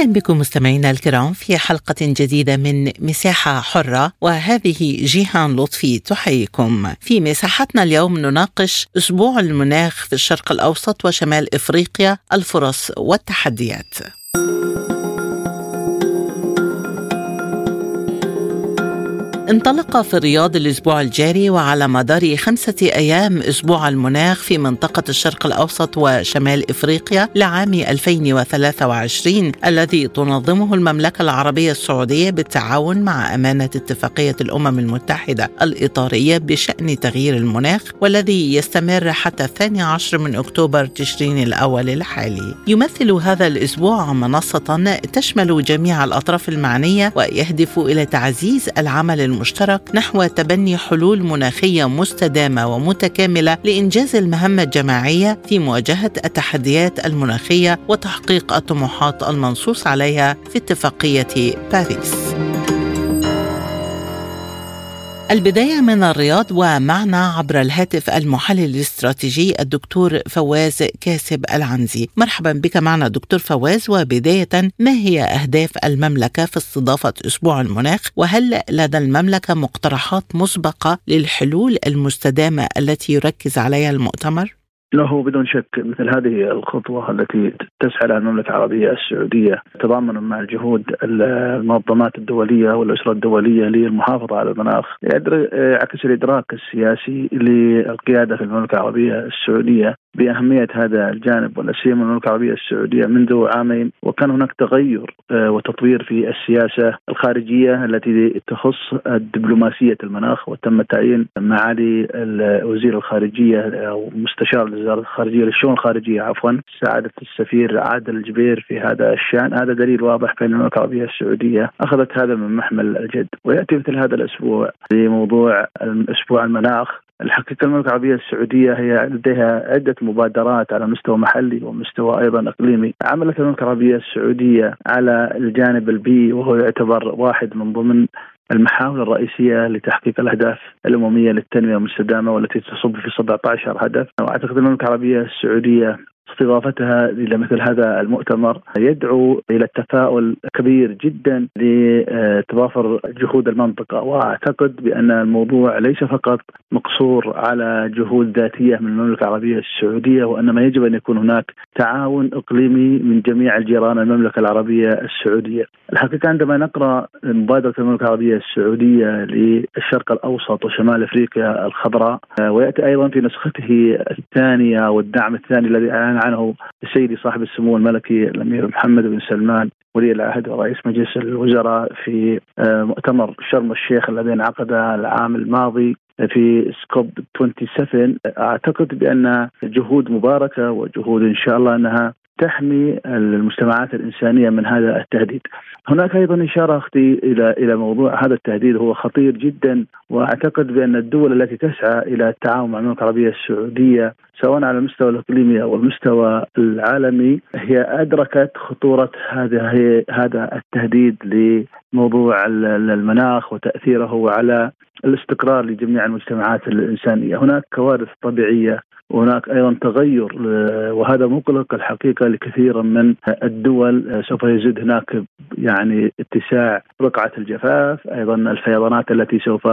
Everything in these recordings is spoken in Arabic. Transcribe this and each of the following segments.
أهلا بكم مستمعينا الكرام في حلقة جديدة من مساحة حرة وهذه جيهان لطفي تحييكم. في مساحتنا اليوم نناقش أسبوع المناخ في الشرق الأوسط وشمال إفريقيا الفرص والتحديات. انطلق في الرياض الأسبوع الجاري وعلى مدار خمسة أيام أسبوع المناخ في منطقة الشرق الأوسط وشمال إفريقيا لعام 2023 الذي تنظمه المملكة العربية السعودية بالتعاون مع أمانة اتفاقية الأمم المتحدة الإطارية بشأن تغيير المناخ والذي يستمر حتى الثاني عشر من أكتوبر تشرين الأول الحالي. يمثل هذا الأسبوع منصة تشمل جميع الأطراف المعنية ويهدف إلى تعزيز العمل المشترك نحو تبني حلول مناخية مستدامة ومتكاملة لإنجاز المهمة الجماعية في مواجهة التحديات المناخية وتحقيق الطموحات المنصوص عليها في اتفاقية باريس. البداية من الرياض ومعنا عبر الهاتف المحلل الاستراتيجي الدكتور فواز كاسب العنزي مرحبا بك معنا دكتور فواز وبداية ما هي أهداف المملكة في استضافة أسبوع المناخ وهل لدى المملكة مقترحات مسبقة للحلول المستدامة التي يركز عليها المؤتمر؟ له بدون شك مثل هذه الخطوة التي تسعى لها المملكة العربية السعودية تضامنا مع الجهود المنظمات الدولية والأسرة الدولية للمحافظة على المناخ يعكس الإدراك السياسي للقيادة في المملكة العربية السعودية. بأهمية هذا الجانب ولا سيما المملكة العربية السعودية منذ عامين وكان هناك تغير وتطوير في السياسة الخارجية التي تخص دبلوماسية المناخ وتم تعيين معالي وزير الخارجية أو مستشار وزاره الخارجية للشؤون الخارجية عفوا سعادة السفير عادل الجبير في هذا الشأن. هذا دليل واضح بأن المملكه العربيه السعوديه أخذت هذا من محمل الجد. ويأتي مثل هذا الأسبوع لموضوع أسبوع المناخ. الحقيقة المملكة العربية السعودية هي لديها عدة مبادرات على مستوى محلي ومستوى أيضا إقليمي، عملت المملكة العربية السعودية على الجانب البيئي وهو يعتبر واحد من ضمن المحاور الرئيسية لتحقيق الأهداف الأممية للتنمية المستدامة والتي تصب في 17 هدف. وأعتقد المملكة العربية السعودية استضافتها إلى مثل هذا المؤتمر يدعو إلى التفاؤل كبير جدا لتضافر جهود المنطقة وأعتقد بأن الموضوع ليس فقط مقصور على جهود ذاتية من المملكة العربية السعودية وانما يجب أن يكون هناك تعاون إقليمي من جميع الجيران المملكة العربية السعودية. الحقيقة عندما نقرأ مبادرة المملكة العربية السعودية للشرق الأوسط وشمال أفريقيا الخضراء ويأتي أيضا في نسخته الثانية والدعم الثاني الذي اعلن عنه سيدي صاحب السمو الملكي الأمير محمد بن سلمان ولي العهد ورئيس مجلس الوزراء في مؤتمر شرم الشيخ الذي انعقد العام الماضي في سكوب 27 أعتقد بأن جهود مباركة وجهود إن شاء الله أنها تحمي المجتمعات الإنسانية من هذا التهديد. هناك أيضا إشارة أختي إلى إلى موضوع هذا التهديد هو خطير جدا وأعتقد بأن الدول التي تسعى إلى التعاون مع المملكة العربية السعودية سواء على المستوى الإقليمي أو المستوى العالمي هي أدركت خطورة هذا هذا التهديد لموضوع المناخ وتأثيره على الاستقرار لجميع المجتمعات الإنسانية، هناك كوارث طبيعية وهناك أيضا تغير وهذا مقلق الحقيقة لكثير من الدول سوف يزيد هناك يعني اتساع رقعة الجفاف، أيضا الفيضانات التي سوف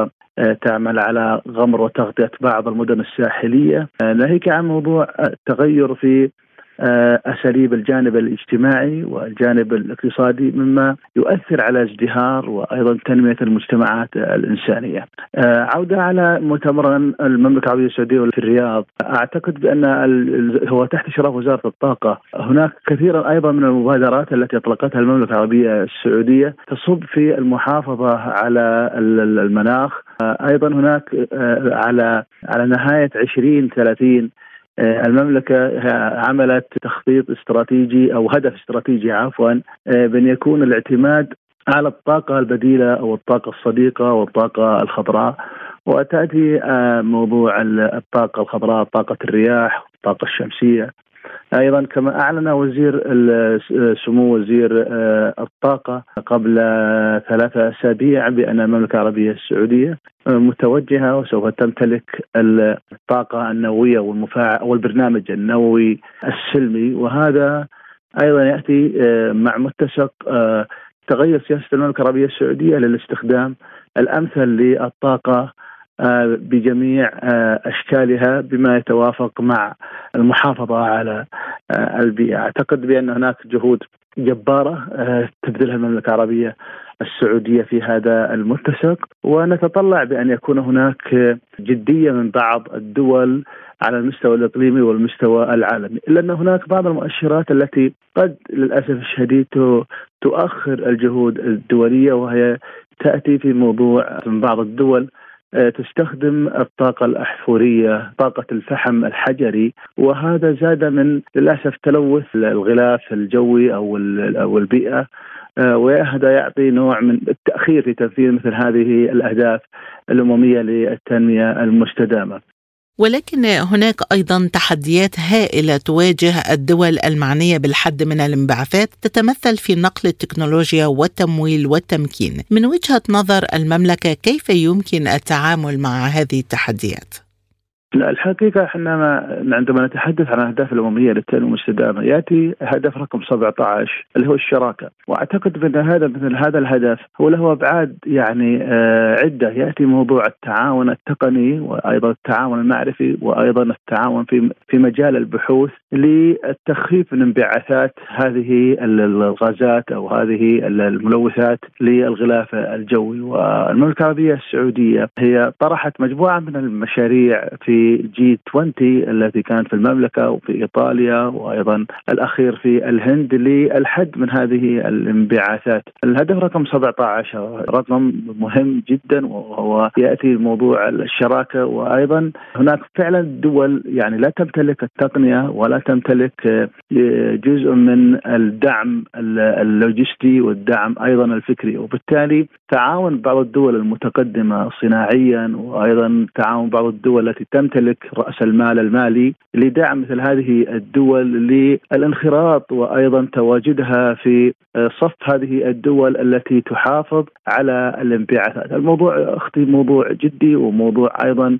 تعمل على غمر وتغطية بعض المدن الساحلية، ناهيك عن موضوع التغير في أساليب الجانب الاجتماعي والجانب الاقتصادي مما يؤثر على ازدهار وأيضا تنمية المجتمعات الإنسانية. عودة على مؤتمر المملكة العربية السعودية في الرياض، أعتقد بأن هو تحت اشراف وزارة الطاقة، هناك كثيرا أيضا من المبادرات التي اطلقتها المملكة العربية السعودية تصب في المحافظة على المناخ، أيضا هناك على على نهاية 2030 المملكة عملت تخطيط استراتيجي أو هدف استراتيجي عفوا بأن يكون الاعتماد على الطاقة البديلة أو الطاقة الصديقة والطاقة الخضراء. وتأتي آه، موضوع الطاقة الخضراء طاقة الرياح الطاقة الشمسية. أيضا كما أعلن وزير سمو وزير آه، الطاقة قبل ثلاثة أسابيع بأن المملكة العربية السعودية متوجهة وسوف تمتلك الطاقة النووية والمفاعل والبرنامج النووي السلمي. وهذا أيضا يأتي آه، مع متسق آه، تغير سياسة المملكة العربية السعودية للاستخدام الأمثل للطاقة آه، بجميع أشكالها بما يتوافق مع المحافظة على البيئة، أعتقد بأن هناك جهود جبارة تبذلها المملكة العربية السعودية في هذا المتسق. ونتطلع بأن يكون هناك جدية من بعض الدول على المستوى الإقليمي والمستوى العالمي، إلا أن هناك بعض المؤشرات التي قد للأسف الشديد تؤخر الجهود الدولية وهي تأتي في موضوع من بعض الدول آه، تستخدم الطاقة الأحفورية طاقة الفحم الحجري وهذا زاد من للأسف تلوث الغلاف الجوي أو أو البيئة آه، وهذا يعطي نوع من التأخير في تنفيذ مثل هذه الأهداف الأممية للتنمية المستدامة. ولكن هناك أيضا تحديات هائلة تواجه الدول المعنية بالحد من الانبعاثات تتمثل في نقل التكنولوجيا والتمويل والتمكين. من وجهة نظر المملكة كيف يمكن التعامل مع هذه التحديات؟ لا الحقيقة إحنا عندما نتحدث عن الأهداف الأممية للتنمية المستدامة يأتي هدف رقم 17 اللي هو الشراكة. وأعتقد بأن هذا مثل هذا الهدف هو له أبعاد يعني آه عدة. يأتي موضوع التعاون التقني وأيضا التعاون المعرفي وأيضا التعاون في في مجال البحوث للتخفيف من انبعاثات هذه الغازات أو هذه الملوثات للغلاف الجوي. والمملكة العربية السعودية هي طرحت مجموعة من المشاريع في جي 20 التي كانت في المملكة وفي إيطاليا وأيضا الأخير في الهند للحد من هذه الانبعاثات. الهدف رقم 17 رقم مهم جدا وهو يأتي موضوع الشراكة وأيضا هناك فعلا دول يعني لا تمتلك التقنية ولا تمتلك جزء من الدعم اللوجستي والدعم أيضا الفكري وبالتالي تعاون بعض الدول المتقدمة صناعيا وأيضا تعاون بعض الدول التي تمتلك رأس المال المالي لدعم مثل هذه الدول للانخراط وأيضا تواجدها في صف هذه الدول التي تحافظ على الانبعاثات، الموضوع أختي موضوع جدي وموضوع أيضا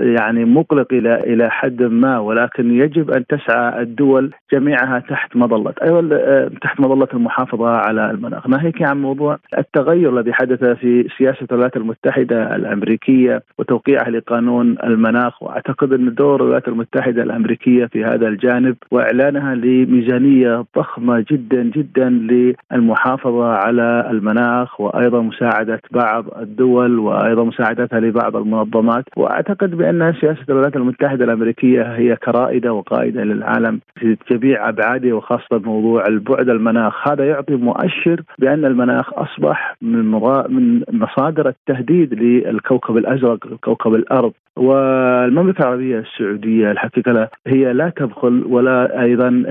يعني مقلق إلى إلى حد ما ولكن يجب أن تسعى الدول جميعها تحت مظلة أيضا تحت مظلة المحافظة على المناخ، ناهيك عن موضوع التغير الذي حدث في سياسة الولايات المتحدة الأمريكية وتوقيعها لقانون المناخ وأعتقد أن دور الولايات المتحدة الأمريكية في هذا الجانب وإعلانها لميزانية ضخمة جدا جدا للمحافظة على المناخ وأيضا مساعدة بعض الدول وأيضا مساعدتها لبعض المنظمات. وأعتقد بأن سياسة الولايات المتحدة الأمريكية هي كرائدة وقائدة للعالم في جميع أبعاده وخاصة موضوع البعد المناخ. هذا يعطي مؤشر بأن المناخ أصبح من من مصادر التهديد للكوكب الأزرق كوكب الأرض. والمملكة العربية السعودية الحقيقة هي لا تبخل ولا أيضا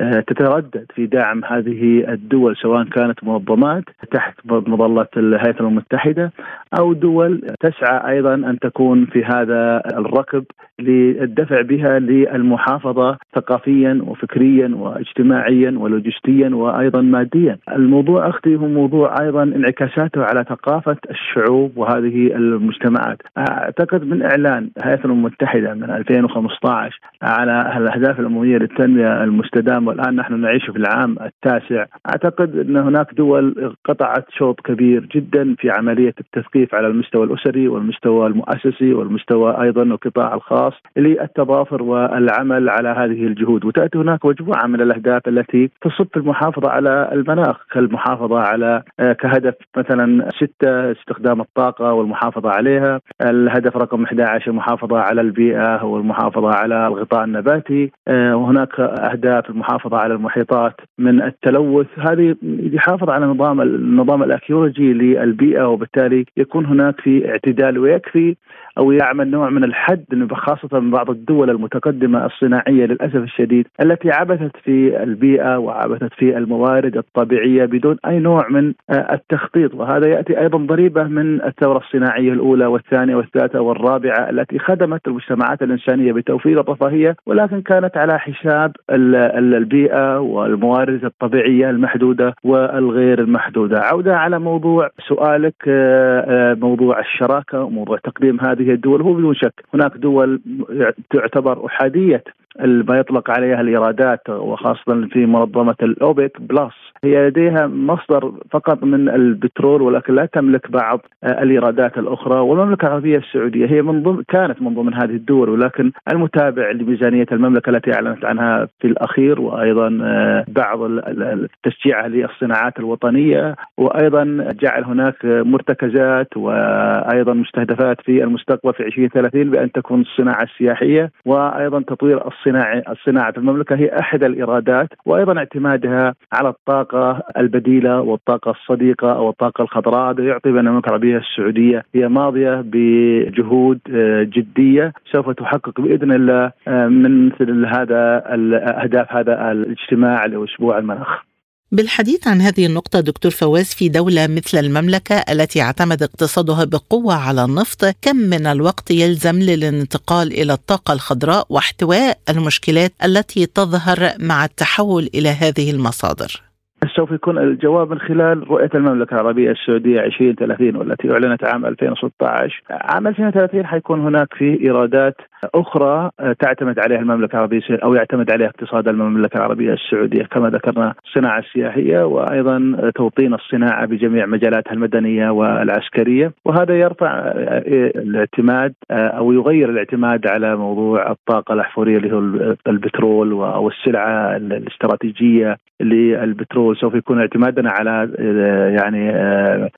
آه، تتردد في دعم هذه الدول سواء كانت منظمات تحت مظلة الهيئة الأمم المتحدة أو دول تسعى أيضا أن تكون في هذا الركب للدفع بها للمحافظة ثقافيا وفكريا واجتماعيا ولوجستيا وأيضا ماديا. الموضوع أختي هو موضوع أيضا انعكاساته على ثقافة الشعوب وهذه المجتمعات. أعتقد من إعلان الهيئة الأمم المتحدة من 2015 على الأهداف الأممية للتنمية المستدامة. والآن نحن نعيش في العام التاسع. أعتقد أن هناك دول قطعت شوط كبير جدا في عملية التثقيف على المستوى الأسري والمستوى المؤسسي والمستوى أيضا القطاع الخاص للتضافر والعمل على هذه الجهود. وتأتي هناك مجموعة من الأهداف التي تصب في المحافظة على المناخ كالمحافظة على آه، كهدف مثلا ستة استخدام الطاقة والمحافظة عليها الهدف رقم 11 المحافظة على البيئة والمحافظة على الغطاء النباتي. آه، وهناك أهداف المحافظة على المحيطات من التلوث. هذه يحافظ على نظام النظام الأكيولوجي للبيئة وبالتالي يكون هناك في اعتدال ويكفي. أو يعمل نوع من الحد خاصة من بعض الدول المتقدمة الصناعية للأسف الشديد التي عبثت في البيئة وعبثت في الموارد الطبيعية بدون أي نوع من التخطيط وهذا يأتي أيضا ضريبة من الثورة الصناعية الأولى والثانية والثالثه والرابعة التي خدمت المجتمعات الإنسانية بتوفير الرفاهية ولكن كانت على حساب البيئة والموارد الطبيعية المحدودة والغير المحدودة. عودة على موضوع سؤالك آه، آه، موضوع الشراكة وموضوع تقديم هذه الدول هو بدون شك هناك دول تعتبر أحادية ما يطلق عليها الإيرادات وخاصة في منظمة الأوبك بلس. هي لديها مصدر فقط من البترول ولكن لا تملك بعض الإيرادات الأخرى. والمملكة العربية السعودية هي من ضمن كانت من ضمن هذه الدول ولكن المتابع لميزانية المملكة التي أعلنت عنها في الأخير وأيضا آه، بعض تشجيعها للصناعات الوطنية وأيضا جعل هناك مرتكزات وأيضا مستهدفات في المستقبل في 2030 بأن تكون الصناعة السياحية وأيضا تطوير الصناعه الصناعة في المملكة هي أحد الإيرادات وأيضا اعتمادها على الطاقة البديلة والطاقة الصديقة أو الطاقة الخضراء هذا يعطي بأن المملكة العربية السعودية هي ماضية بجهود آه، جدية سوف تحقق بإذن الله آه، من مثل هذا الاهداف هذا الاجتماع لأسبوع المناخ. بالحديث عن هذه النقطة دكتور فواز في دولة مثل المملكة التي اعتمد اقتصادها بقوة على النفط كم من الوقت يلزم للانتقال إلى الطاقة الخضراء واحتواء المشكلات التي تظهر مع التحول إلى هذه المصادر؟ سوف يكون الجواب من خلال رؤية المملكة العربية السعودية 2030 والتي أعلنت عام 2016 عام 2030 حيكون هناك في إيرادات أخرى تعتمد عليها المملكة العربية أو يعتمد عليها اقتصاد المملكة العربية السعودية. كما ذكرنا الصناعة السياحية وأيضا توطين الصناعة بجميع مجالاتها المدنية والعسكرية. وهذا يرفع الاعتماد أو يغير الاعتماد على موضوع الطاقة الأحفورية اللي هو البترول أو السلعة الاستراتيجية للبترول. سوف يكون اعتمادنا على يعني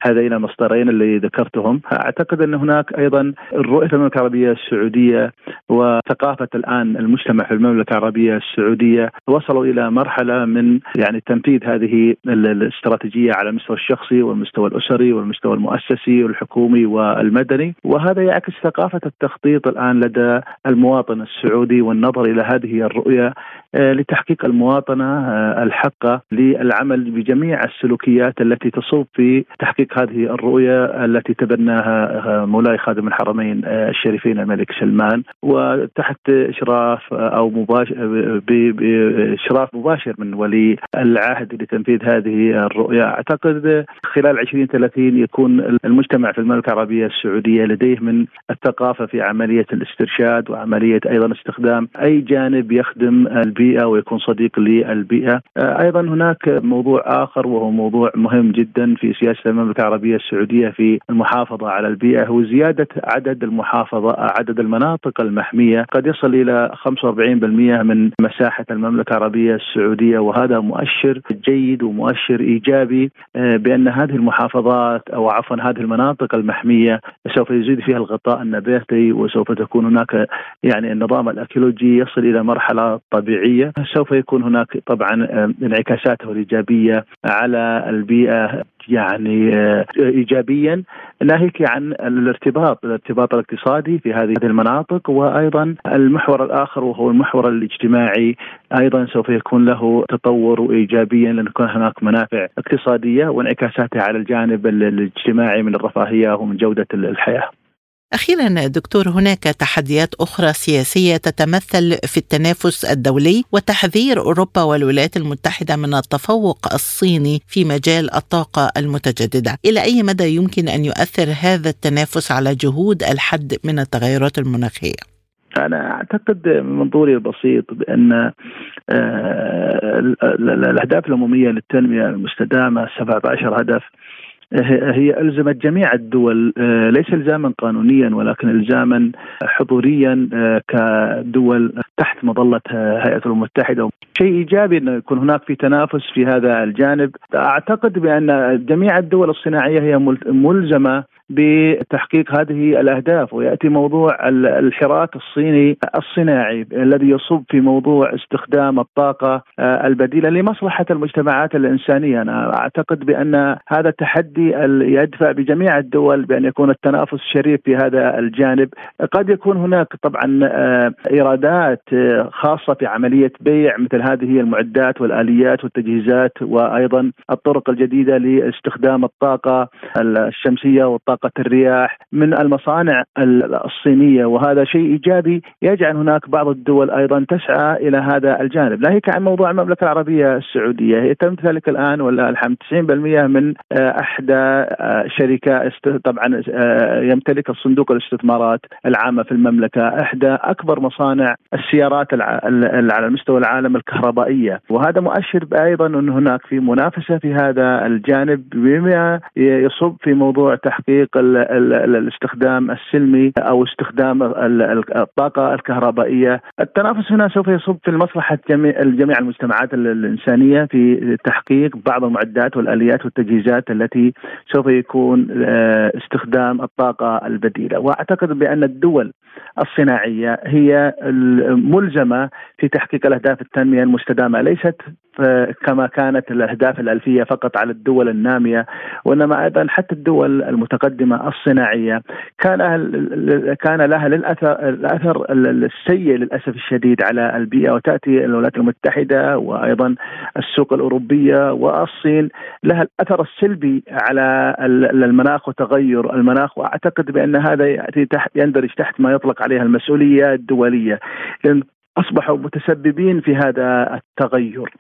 هذين المصدرين اللي ذكرتهم. أعتقد أن هناك أيضا رؤية المملكة العربية السعودية وثقافة الآن المجتمع في المملكة العربية السعودية وصلوا إلى مرحلة من يعني تنفيذ هذه الاستراتيجية على المستوى الشخصي والمستوى الأسري والمستوى المؤسسي والحكومي والمدني. وهذا يعكس ثقافة التخطيط الآن لدى المواطن السعودي والنظر إلى هذه الرؤية آه، لتحقيق المواطنة آه، الحقه للعمل بجميع السلوكيات التي تصب في تحقيق هذه الرؤية التي تبناها آه، مولاي خادم الحرمين الشريفين الملك سلمان. وتحت إشراف أو مباشر باشراف مباشر من ولي العهد لتنفيذ هذه الرؤية. أعتقد خلال 2030 يكون المجتمع في المملكة العربية السعودية لديه من الثقافة في عملية الاسترشاد وعملية أيضا استخدام أي جانب يخدم البيئة ويكون صديق للبيئة. أيضا هناك موضوع آخر وهو موضوع مهم جدا في سياسة المملكة العربية السعودية في المحافظة على البيئة هو زيادة عدد المحافظة عدد المناطق المحمية قد يصل إلى 45% من مساحة المملكة العربية السعودية وهذا مؤشر جيد ومؤشر إيجابي آه، بأن هذه المحافظات أو عفوا هذه المناطق المحمية سوف يزيد فيها الغطاء النباتي وسوف تكون هناك يعني النظام الاكولوجي يصل إلى مرحلة طبيعية. سوف يكون هناك طبعا آه، انعكاساته الايجابيه على البيئة يعني آه، ايجابيا ناهيك عن الارتباط الارتباط الاقتصادي في هذه المناطق وأيضا المحور الآخر وهو المحور الاجتماعي أيضا سوف يكون له تطور ايجابيا لأن يكون هناك منافع اقتصادية وانعكاساتها على الجانب الاجتماعي من الرفاهية ومن جودة الحياة. أخيرا دكتور هناك تحديات أخرى سياسية تتمثل في التنافس الدولي وتحذير أوروبا والولايات المتحدة من التفوق الصيني في مجال الطاقة المتجددة إلى أي مدى يمكن أن يؤثر هذا التنافس على جهود الحد من التغيرات المناخية؟ أنا أعتقد من منظوري البسيط بأن آه، الأهداف العمومية للتنمية المستدامة 17 هدف هي ألزمت جميع الدول آه، ليس إلزاما قانونيا ولكن إلزاما حضوريا آه، كدول تحت مظلة هيئة الأمم المتحدة. شيء إيجابي انه يكون هناك في تنافس في هذا الجانب. أعتقد بأن جميع الدول الصناعية هي ملزمة بتحقيق هذه الأهداف ويأتي موضوع الحراك الصيني الصناعي الذي يصب في موضوع استخدام الطاقة آه، البديلة لمصلحة المجتمعات الإنسانية. أنا أعتقد بأن هذا التحدي يدفع بجميع الدول بأن يكون التنافس شريف في هذا الجانب. قد يكون هناك طبعا آه، إيرادات آه، خاصة في عملية بيع مثل هذه المعدات والآليات والتجهيزات وأيضا الطرق الجديدة لاستخدام الطاقة الشمسية وطاقه الرياح من المصانع الصينية وهذا شيء إيجابي يجعل هناك بعض الدول أيضا تسعى إلى هذا الجانب، ناهيك عن موضوع المملكة العربية السعودية هي تم ذلك الآن ولا الحمد 90% من آه، احدى آه، شركات طبعا آه، يمتلك الصندوق الاستثمارات العامة في المملكة إحدى أكبر مصانع السيارات على مستوى العالم الكهربائية. وهذا مؤشر أيضا أن هناك في منافسة في هذا الجانب بما يصب في موضوع تحقيق ال الاستخدام السلمي أو استخدام الطاقة الكهربائية، التنافس هنا سوف يصب في المصلحة جميع المجتمعات الإنسانية في تحقيق بعض المعدات والآليات والتجهيزات التي سوف يكون آه، استخدام الطاقة البديلة، وأعتقد بأن الدول الصناعية هي الملزمه في تحقيق الأهداف التنمية المستدامة، ليست كما كانت الأهداف الألفية فقط على الدول النامية وإنما أيضا حتى الدول المتقدمة الصناعية. كان كان لها للاثر الأثر السيء للأسف الشديد على البيئة وتأتي الولايات المتحدة وأيضا السوق الأوروبية والصين لها الأثر السلبي على المناخ وتغير المناخ وأعتقد بأن هذا يأتي تحت يندرج تحت ما يطلق عليها المسؤولية الدولية. أصبحوا متسببين في هذا التغير.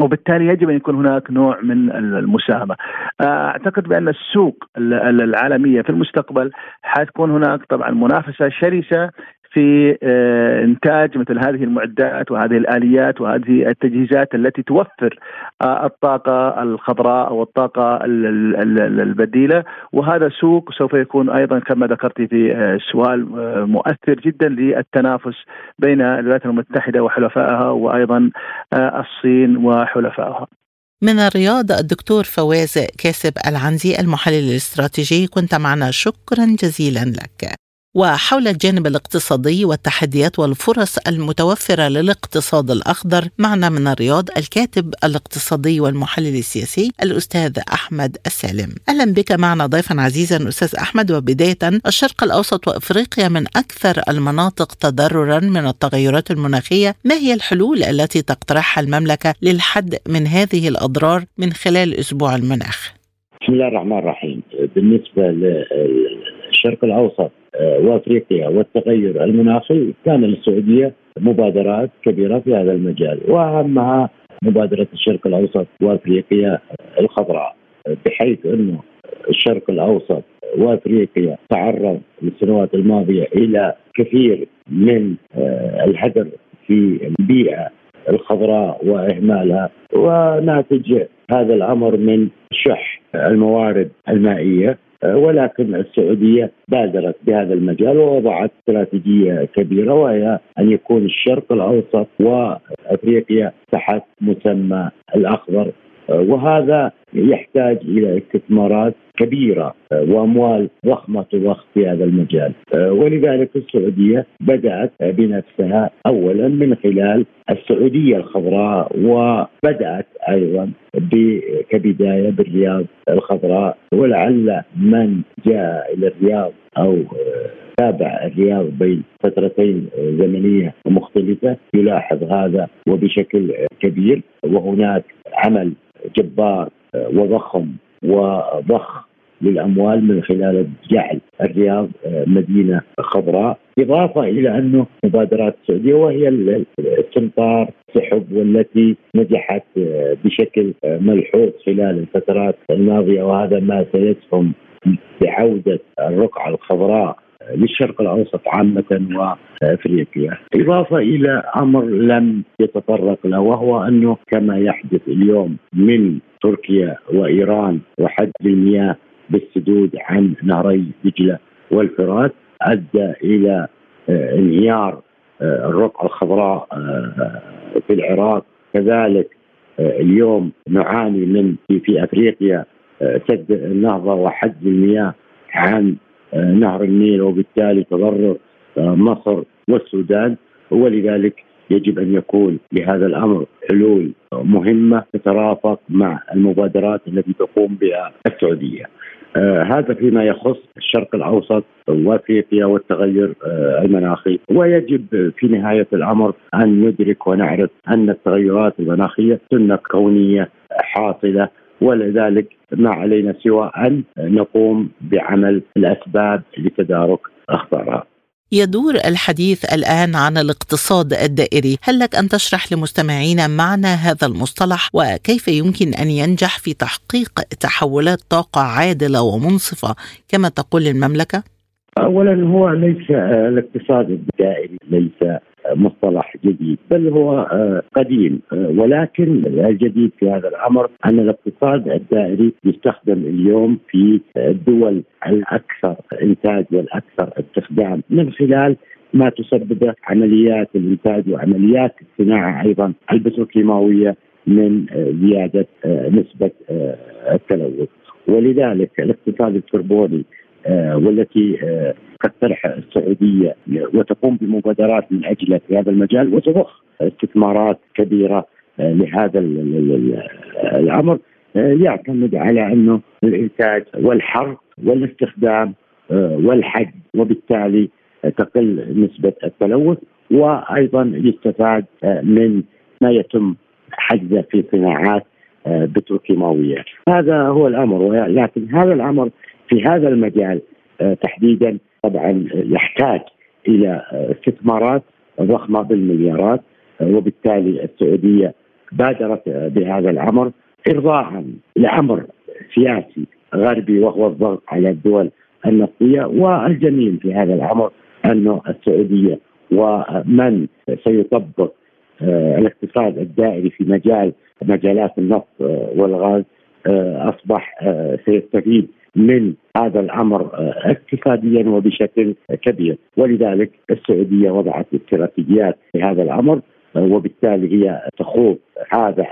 وبالتالي يجب أن يكون هناك نوع من المساهمة. أعتقد بأن السوق العالمية في المستقبل حتكون هناك طبعا منافسة شرسة في آه، إنتاج مثل هذه المعدات وهذه الآليات وهذه التجهيزات التي توفر آه، الطاقة الخضراء أو الطاقة البديلة وهذا سوق سوف يكون أيضا كما ذكرت في آه، سؤال مؤثر جدا للتنافس بين الولايات المتحدة وحلفائها وأيضا الصين وحلفائها. من الرياض الدكتور فواز كاسب العنزي المحلل الاستراتيجي كنت معنا شكرا جزيلا لك. وحول الجانب الاقتصادي والتحديات والفرص المتوفرة للاقتصاد الأخضر معنا من الرياض الكاتب الاقتصادي والمحلل السياسي الأستاذ أحمد السالم. أهلا بك معنا ضيفا عزيزا أستاذ أحمد. وبداية الشرق الأوسط وأفريقيا من أكثر المناطق تضررا من التغيرات المناخية. ما هي الحلول التي تقترحها المملكة للحد من هذه الأضرار من خلال أسبوع المناخ؟ بسم الله الرحمن الرحيم. بالنسبة للشرق الأوسط آه، وأفريقيا والتغير المناخي. كان للسعودية مبادرات كبيرة في هذا المجال وأهمها مبادرة الشرق الأوسط وأفريقيا الخضراء. بحيث أنه الشرق الأوسط وأفريقيا تعرض السنوات الماضية إلى كثير من آه، الهدر في البيئة الخضراء وإهمالها. وناتج هذا الأمر من شح الموارد المائية. ولكن السعودية بادرت بهذا المجال ووضعت استراتيجية كبيرة وهي أن يكون الشرق الأوسط وأفريقيا تحت مسمى الأخضر. وهذا يحتاج إلى استثمارات كبيرة وأموال ضخمة تضخ في هذا المجال. ولذلك السعودية بدأت بنفسها اولا من خلال السعودية الخضراء وبدأت أيضا كبدايه بالرياض الخضراء. ولعل من جاء إلى الرياض أو تابع الرياض بين فترتين زمنية مختلفة يلاحظ هذا وبشكل كبير. وهناك عمل جبار آه، وضخم وضخ للأموال من خلال جعل الرياض آه، مدينة خضراء إضافة إلى أنه مبادرات السعودية وهي استمطار سحب والتي نجحت آه، بشكل ملحوظ خلال الفترات الماضية وهذا ما سيسهم بعودة الرقعة الخضراء للشرق الأوسط عامة وأفريقيا، إضافة إلى أمر لم يتطرق له وهو أنه كما يحدث اليوم من تركيا وإيران وحد المياه بالسدود عن نهري دجلة والفرات أدى إلى آه، انهيار آه، الرقعة الخضراء آه، في العراق. كذلك اليوم نعاني من في, في أفريقيا سد النهضة وحد المياه عن نهر النيل وبالتالي تضرر مصر والسودان ولذلك يجب أن يكون لهذا الأمر حلول مهمة تترافق مع المبادرات التي تقوم بها السعودية. آه هذا فيما يخص الشرق الأوسط وأفريقيا والتغير آه المناخي ويجب في نهاية الأمر أن ندرك ونعرف أن التغيرات المناخية سنة كونية حاصلة ولذلك ما علينا سوى أن نقوم بعمل الأسباب لتدارك اخطارها. يدور الحديث الآن عن الاقتصاد الدائري هل لك أن تشرح لمستمعينا معنى هذا المصطلح وكيف يمكن أن ينجح في تحقيق تحولات طاقة عادلة ومنصفة كما تقول المملكة؟ اولا هو ليس الاقتصاد الدائري ليس مصطلح جديد بل هو قديم ولكن الجديد في هذا الأمر أن الاقتصاد الدائري يستخدم اليوم في الدول الأكثر إنتاج والأكثر استخدام من خلال ما تسببه عمليات الإنتاج وعمليات الصناعة أيضا البتروكيماوية من زيادة نسبة التلوث. ولذلك الاقتصاد الكربوني والتي تقترح السعودية وتقوم بمبادرات من اجله في هذا المجال وتضخ استثمارات كبيرة لهذا الأمر. يعتمد على أنه الإنتاج والحرق والاستخدام والحج وبالتالي تقل نسبة التلوث وأيضا يستفاد من ما يتم حجزه في صناعات بتروكيماويه هذا هو الأمر لكن هذا الأمر في هذا المجال تحديدا طبعا يحتاج إلى استثمارات ضخمة بالمليارات وبالتالي السعودية بادرت بهذا الأمر ارضاء لأمر سياسي غربي وهو الضغط على الدول النفطية والجميل في هذا الأمر انه السعودية ومن سيطبق الاقتصاد الدائري في مجال مجالات النفط والغاز أصبح سيستفيد من هذا الأمر اقتصاديا وبشكل كبير. ولذلك السعودية وضعت استراتيجيات في هذا الأمر وبالتالي هي تخوض هذا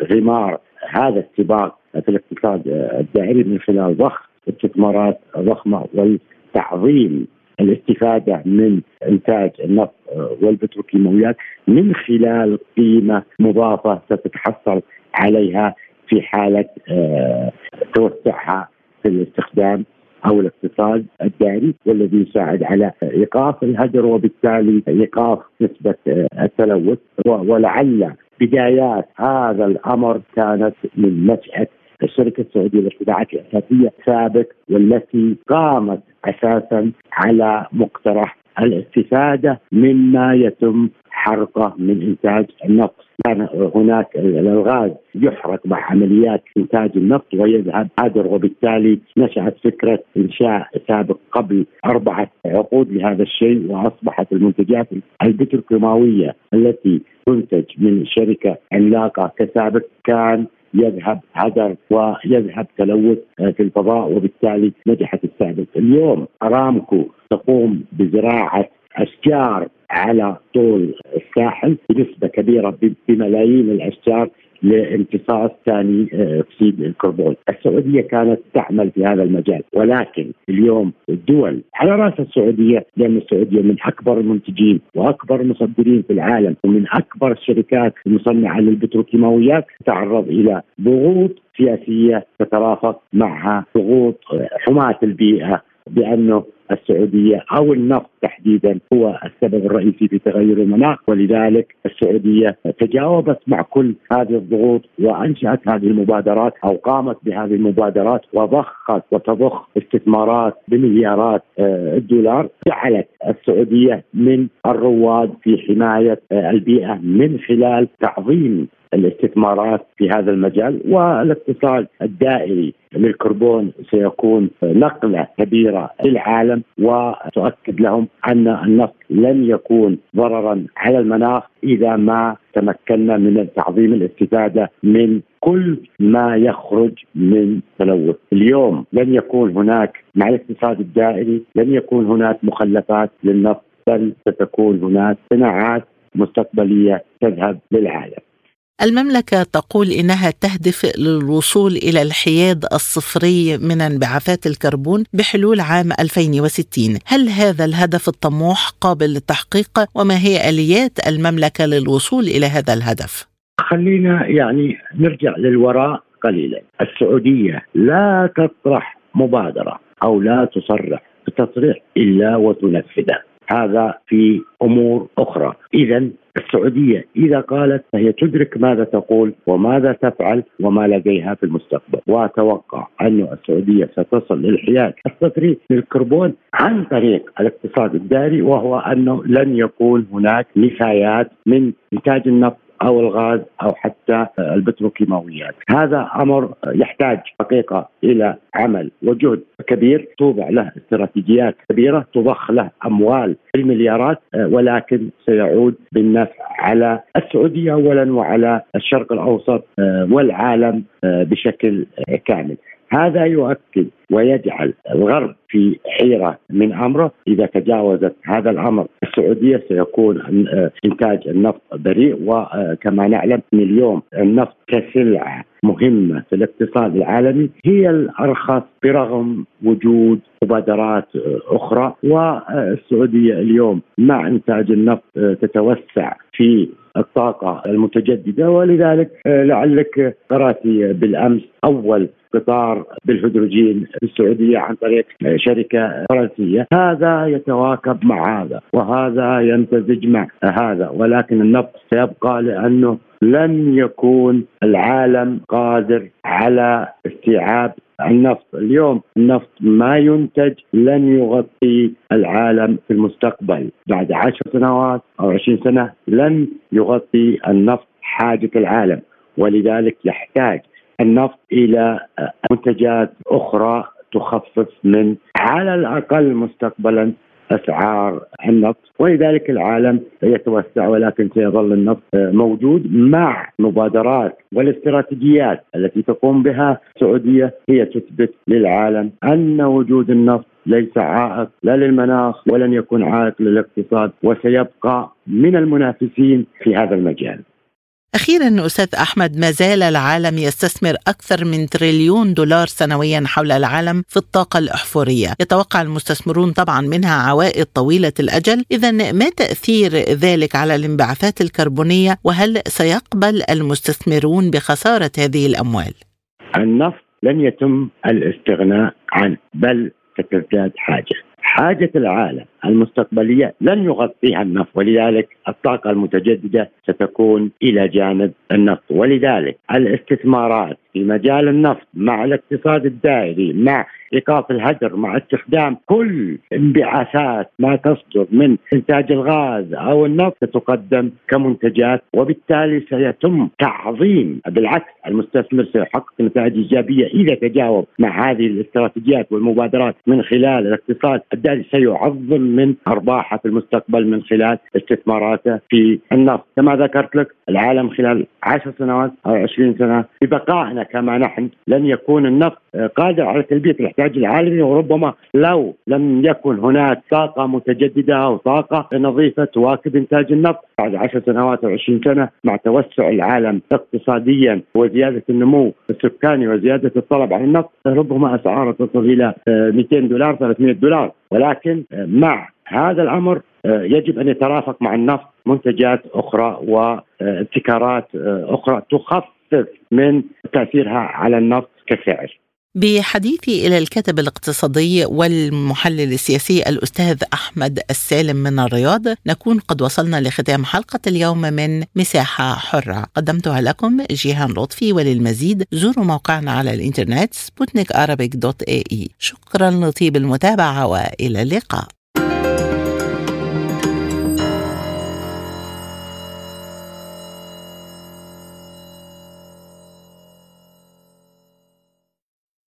الغمار هذا السباق في الاقتصاد الدائري من خلال ضخ استثمارات ضخمة وتعظيم الاستفادة من إنتاج النفط والبتروكيماويات من خلال قيمة مضافة ستتحصل عليها في حالة توسعها في الاستخدام أو الاقتصاد الدائري والذي يساعد على إيقاف الهدر وبالتالي إيقاف نسبة التلوث. ولعل بدايات هذا الأمر كانت من نشأة الشركة السعودية للصناعات الاساسيه سابق والتي قامت أساسا على مقترح الاستفادة مما يتم حرقة من إنتاج النفط كان هناك الغاز يحرق مع عمليات إنتاج النفط ويذهب هدر وبالتالي نشأت فكرة إنشاء سابق قبل أربعة عقود لهذا الشيء وأصبحت المنتجات البتروكيماوية التي تنتج من شركة عملاقة كسابق كان يذهب هدر ويذهب تلوث في الفضاء وبالتالي نجحت السابق. اليوم أرامكو تقوم بزراعة اشجار على طول الساحل بنسبة كبيرة بملايين الأشجار لامتصاص ثاني أكسيد الكربون، السعودية كانت تعمل في هذا المجال ولكن اليوم الدول على رأس السعودية لأن السعودية من أكبر المنتجين وأكبر المصدرين في العالم ومن أكبر الشركات المصنعة للبتروكيماويات تعرض إلى ضغوط سياسية تترافق معها ضغوط حماة البيئة بانه السعودية أو النفط تحديدا هو السبب الرئيسي في تغير المناخ ولذلك السعودية تجاوبت مع كل هذه الضغوط وأنشأت هذه المبادرات أو قامت بهذه المبادرات وضخت وتضخ استثمارات بمليارات الدولار. جعلت السعودية من الرواد في حماية البيئة من خلال تعظيم الاستثمارات في هذا المجال والاقتصاد الدائري للكربون سيكون نقلة كبيرة للعالم وتؤكد لهم أن النفط لن يكون ضررا على المناخ إذا ما تمكنا من تعظيم الاستفادة من كل ما يخرج من تلوث. اليوم لن يكون هناك مع الاقتصاد الدائري لن يكون هناك مخلفات للنفط بل ستكون هناك صناعات مستقبلية تذهب للعالم. المملكة تقول إنها تهدف للوصول إلى الحياد الصفري من انبعاثات الكربون بحلول عام 2060 هل هذا الهدف الطموح قابل للتحقيق؟ وما هي آليات المملكة للوصول إلى هذا الهدف؟ خلينا يعني نرجع للوراء قليلا. السعودية لا تطرح مبادرة أو لا تصرح بتصريح إلا وتنفذه هذا في أمور أخرى، اذا السعودية إذا قالت فهي تدرك ماذا تقول وماذا تفعل وما لديها في المستقبل، وأتوقع أن السعودية ستصل للحياد الصفري للكربون عن طريق الاقتصاد الدائري وهو أنه لن يكون هناك نفايات من إنتاج النفط أو الغاز أو حتى البتروكيماويات. هذا أمر يحتاج حقيقه إلى عمل وجهد كبير توضع له استراتيجيات كبيرة تضخ له أموال بالمليارات ولكن سيعود بالنفع على السعودية اولا وعلى الشرق الأوسط والعالم بشكل كامل. هذا يؤكد ويجعل الغرب في حيرة من أمره. إذا تجاوزت هذا الأمر السعودية سيكون إنتاج النفط بريء وكما نعلم اليوم النفط كسلعة مهمة في الاقتصاد العالمي هي الأرخص برغم وجود مبادرات أخرى. والسعودية اليوم مع إنتاج النفط تتوسع في الطاقة المتجددة. ولذلك لعلك قرأتي بالأمس أول قطار بالهيدروجين في السعودية عن طريق شركة فرنسية، هذا يتواكب مع هذا وهذا يمتزج مع هذا. ولكن النفط سيبقى لأنه لن يكون العالم قادر على استيعاب النفط. اليوم النفط ما ينتج لن يغطي العالم في المستقبل. بعد عشر سنوات أو عشرين سنة لن يغطي النفط حاجة العالم. ولذلك يحتاج النفط إلى منتجات أخرى تخفف من على الأقل مستقبلا أسعار النفط ولذلك العالم يتوسع ولكن سيظل النفط موجود مع مبادرات والاستراتيجيات التي تقوم بها السعودية هي تثبت للعالم أن وجود النفط ليس عائق لا للمناخ ولن يكون عائق للاقتصاد وسيبقى من المنافسين في هذا المجال. أخيرا أستاذ أحمد ما زال العالم يستثمر أكثر من تريليون دولار سنويا حول العالم في الطاقة الأحفورية. يتوقع المستثمرون طبعا منها عوائد طويلة الأجل. إذا ما تأثير ذلك على الانبعاثات الكربونية؟ وهل سيقبل المستثمرون بخسارة هذه الأموال؟ النفط لن يتم الاستغناء عنه بل ستزداد حاجة. حاجة العالم المستقبلية لن يغطيها النفط ولذلك الطاقة المتجددة ستكون إلى جانب النفط. ولذلك الاستثمارات في مجال النفط مع الاقتصاد الدائري مع إيقاف الهدر مع استخدام كل انبعاثات ما تصدر من إنتاج الغاز أو النفط ستقدم كمنتجات وبالتالي سيتم تعظيم بالعكس المستثمر سيحقق نتائج إيجابية إذا تجاوب مع هذه الاستراتيجيات والمبادرات من خلال الاقتصاد الدائري سيعظم من أرباحه في المستقبل من خلال استثماراته في النفط. كما ذكرت لك العالم خلال عشر سنوات أو عشرين سنة ببقائنا كما نحن لن يكون النفط قادر على تلبية الاحتياج العالمي. وربما لو لم يكن هناك طاقة متجددة أو طاقة نظيفة تواكب إنتاج النفط بعد عشر سنوات أو 20 سنة مع توسع العالم اقتصاديا وزيادة النمو السكاني وزيادة الطلب على النفط ربما أسعاره تصل إلى 200 دولار 300 دولار. ولكن مع هذا الأمر يجب أن يترافق مع النفط منتجات أخرى وابتكارات أخرى تخفف من تأثيرها على النفط كسعر. بحديثي إلى الكاتب الاقتصادي والمحلل السياسي الأستاذ أحمد السالم من الرياض نكون قد وصلنا لختام حلقة اليوم من مساحة حرة. قدمتها لكم جيهان لطفي وللمزيد. زوروا موقعنا على الإنترنت سبوتنيك دوت اي شكرا لطيب المتابعة وإلى اللقاء.